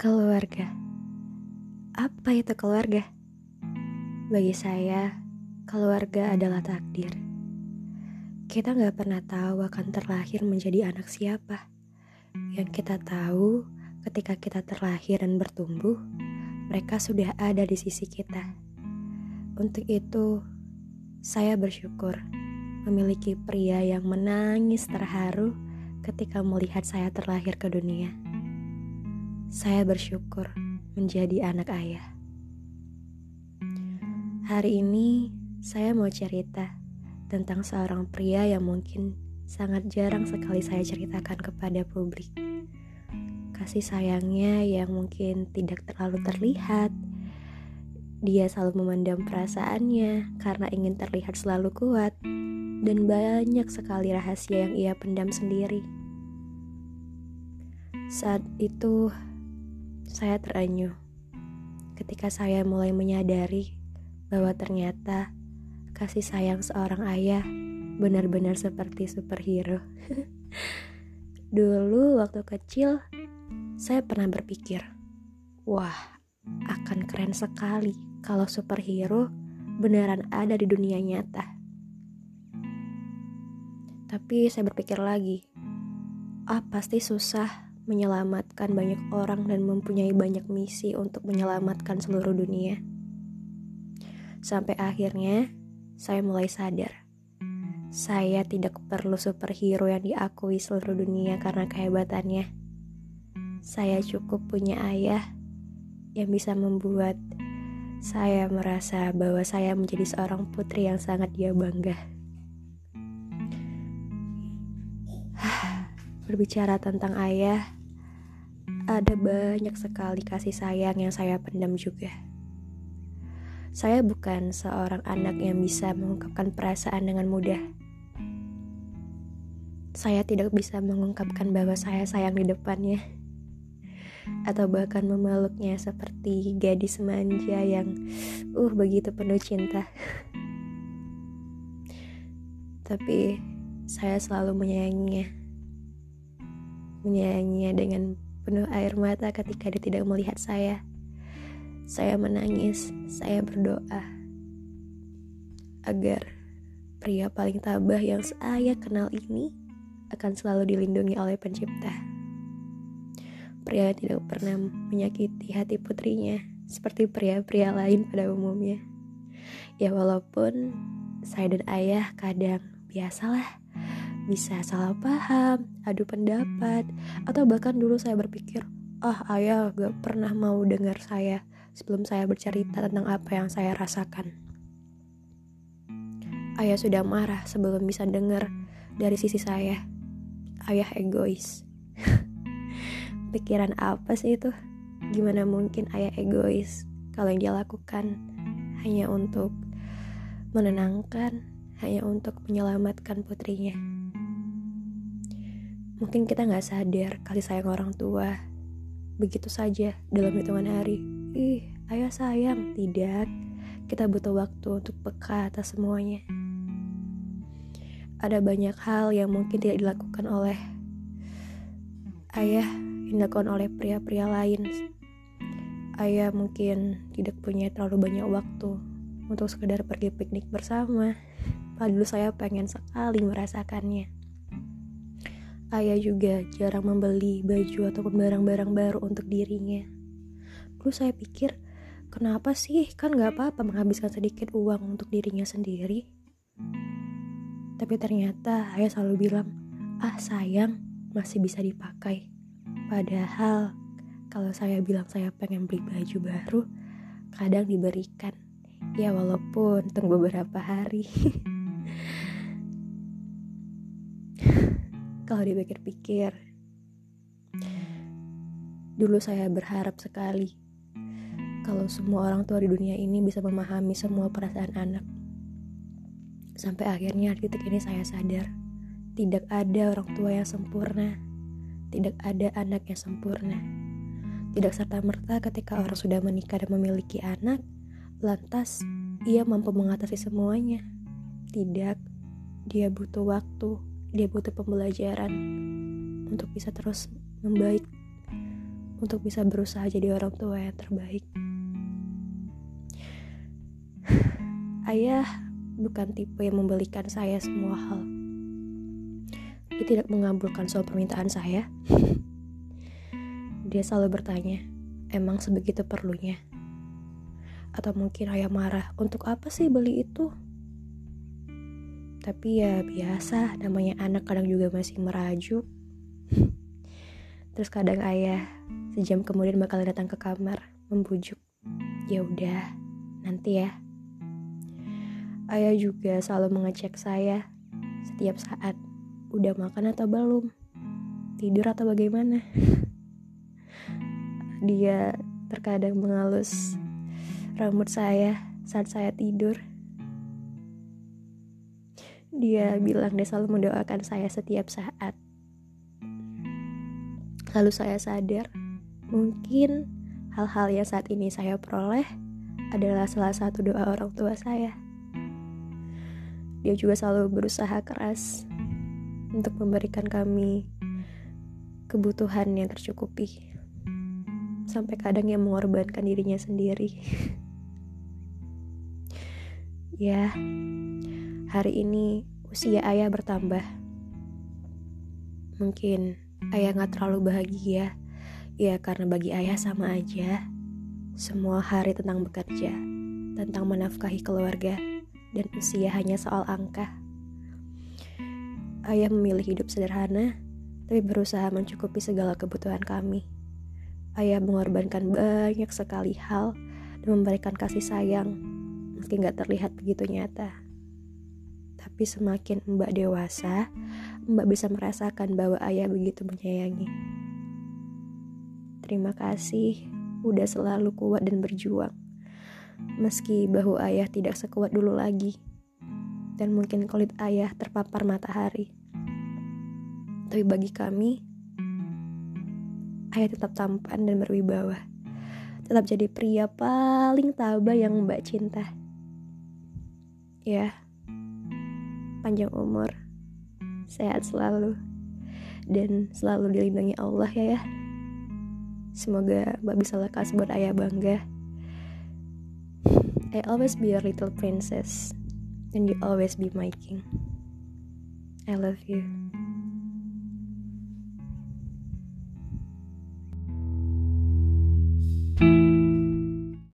Keluarga. Apa itu keluarga? Bagi saya, keluarga adalah takdir. Kita nggak pernah tahu akan terlahir menjadi anak siapa. Yang kita tahu, ketika kita terlahir dan bertumbuh, mereka sudah ada di sisi kita. Untuk itu, saya bersyukur memiliki pria yang menangis terharu ketika melihat saya terlahir ke dunia. Saya bersyukur menjadi anak ayah. Hari ini saya mau cerita tentang seorang pria yang mungkin sangat jarang sekali saya ceritakan kepada publik. Kasih sayangnya yang mungkin tidak terlalu terlihat. Dia selalu memendam perasaannya karena ingin terlihat selalu kuat, dan banyak sekali rahasia yang ia pendam sendiri. Saat itu, saya terenyuh ketika saya mulai menyadari bahwa ternyata kasih sayang seorang ayah benar-benar seperti superhero. Dulu waktu kecil, saya pernah berpikir, wah akan keren sekali kalau superhero beneran ada di dunia nyata. Tapi saya berpikir lagi, ah pasti susah menyelamatkan banyak orang dan mempunyai banyak misi untuk menyelamatkan seluruh dunia. Sampai akhirnya, saya mulai sadar. Saya tidak perlu superhero yang diakui seluruh dunia karena kehebatannya. Saya cukup punya ayah yang bisa membuat saya merasa bahwa saya menjadi seorang putri yang sangat dia bangga. Berbicara tentang ayah, ada banyak sekali kasih sayang yang saya pendam juga. Saya bukan seorang anak yang bisa mengungkapkan perasaan dengan mudah. Saya tidak bisa mengungkapkan bahwa saya sayang di depannya, atau bahkan memeluknya seperti gadis manja yang, uh, begitu penuh cinta. Tapi saya selalu menyayanginya, menyayanginya dengan penuh air mata ketika dia tidak melihat saya. Saya menangis, saya berdoa agar pria paling tabah yang saya kenal ini akan selalu dilindungi oleh pencipta. Pria tidak pernah menyakiti hati putrinya seperti pria-pria lain pada umumnya. Ya walaupun saya dan ayah kadang biasalah bisa salah paham, adu pendapat, atau bahkan dulu saya berpikir, ah ayah gak pernah mau dengar saya sebelum saya bercerita tentang apa yang saya rasakan. Ayah sudah marah sebelum bisa dengar dari sisi saya. Ayah egois. Pikiran apa sih itu? Gimana mungkin ayah egois kalau yang dia lakukan hanya untuk menenangkan, hanya untuk menyelamatkan putrinya. Mungkin kita nggak sadar kasih sayang orang tua. Begitu saja dalam hitungan hari. Ih, ayah sayang. Tidak. Kita butuh waktu untuk peka atas semuanya. Ada banyak hal yang mungkin tidak dilakukan oleh ayah dilakukan oleh pria-pria lain. Ayah mungkin tidak punya terlalu banyak waktu untuk sekedar pergi piknik bersama. Padahal saya pengen sekali merasakannya. Ayah juga jarang membeli baju ataupun barang-barang baru untuk dirinya. Lalu saya pikir, kenapa sih kan gak apa-apa menghabiskan sedikit uang untuk dirinya sendiri? Tapi ternyata ayah selalu bilang, ah sayang masih bisa dipakai. Padahal kalau saya bilang saya pengen beli baju baru, kadang diberikan. Ya walaupun tunggu beberapa hari. Kalau dipikir-pikir, dulu saya berharap sekali kalau semua orang tua di dunia ini bisa memahami semua perasaan anak. Sampai akhirnya titik ini saya sadar, tidak ada orang tua yang sempurna, tidak ada anak yang sempurna. Tidak serta-merta ketika orang sudah menikah dan memiliki anak, lantas ia mampu mengatasi semuanya. Tidak, dia butuh waktu, dia butuh pembelajaran untuk bisa terus membaik, untuk bisa berusaha jadi orang tua yang terbaik. Ayah bukan tipe yang membelikan saya semua hal. Dia tidak mengabulkan semua permintaan saya. Dia selalu bertanya, emang sebegitu perlunya? Atau mungkin ayah marah, untuk apa sih beli itu? Tapi ya biasa, namanya anak kadang juga masih merajuk. Terus kadang ayah sejam kemudian bakal datang ke kamar membujuk. Ya udah, nanti ya. Ayah juga selalu mengecek saya setiap saat. Udah makan atau belum? Tidur atau bagaimana? Dia terkadang mengalus rambut saya saat saya tidur. Dia bilang dia selalu mendoakan saya setiap saat. Lalu saya sadar, mungkin hal-hal yang saat ini saya peroleh adalah salah satu doa orang tua saya. Dia juga selalu berusaha keras untuk memberikan kami kebutuhan yang tercukupi. Sampai kadang yang mengorbankan dirinya sendiri. ya, hari ini usia ayah bertambah. Mungkin ayah gak terlalu bahagia. Ya karena bagi ayah sama aja. Semua hari tentang bekerja, tentang menafkahi keluarga, dan usia hanya soal angka. Ayah memilih hidup sederhana, tapi berusaha mencukupi segala kebutuhan kami. Ayah mengorbankan banyak sekali hal dan memberikan kasih sayang, meski nggak terlihat begitu nyata. Tapi semakin mbak dewasa, mbak bisa merasakan bahwa ayah begitu menyayangi. Terima kasih, udah selalu kuat dan berjuang meski bahu ayah tidak sekuat dulu lagi, dan mungkin kulit ayah terpapar matahari. Tapi bagi kami, ayah tetap tampan dan berwibawa, tetap jadi pria paling tabah yang mbak cinta. Ya, panjang umur, sehat selalu, dan selalu dilindungi Allah ya ya. Semoga mbak bisa lekas buat ayah bangga. I always be a little princess, and you always be my king. I love you.